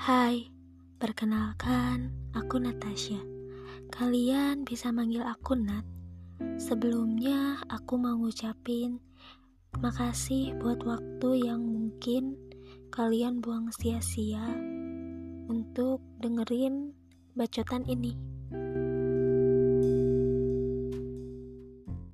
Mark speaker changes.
Speaker 1: Hai, perkenalkan, aku Natasha. Kalian bisa manggil aku Nat. Sebelumnya, aku mau ngucapin makasih buat waktu yang mungkin kalian buang sia-sia untuk dengerin bacotan ini.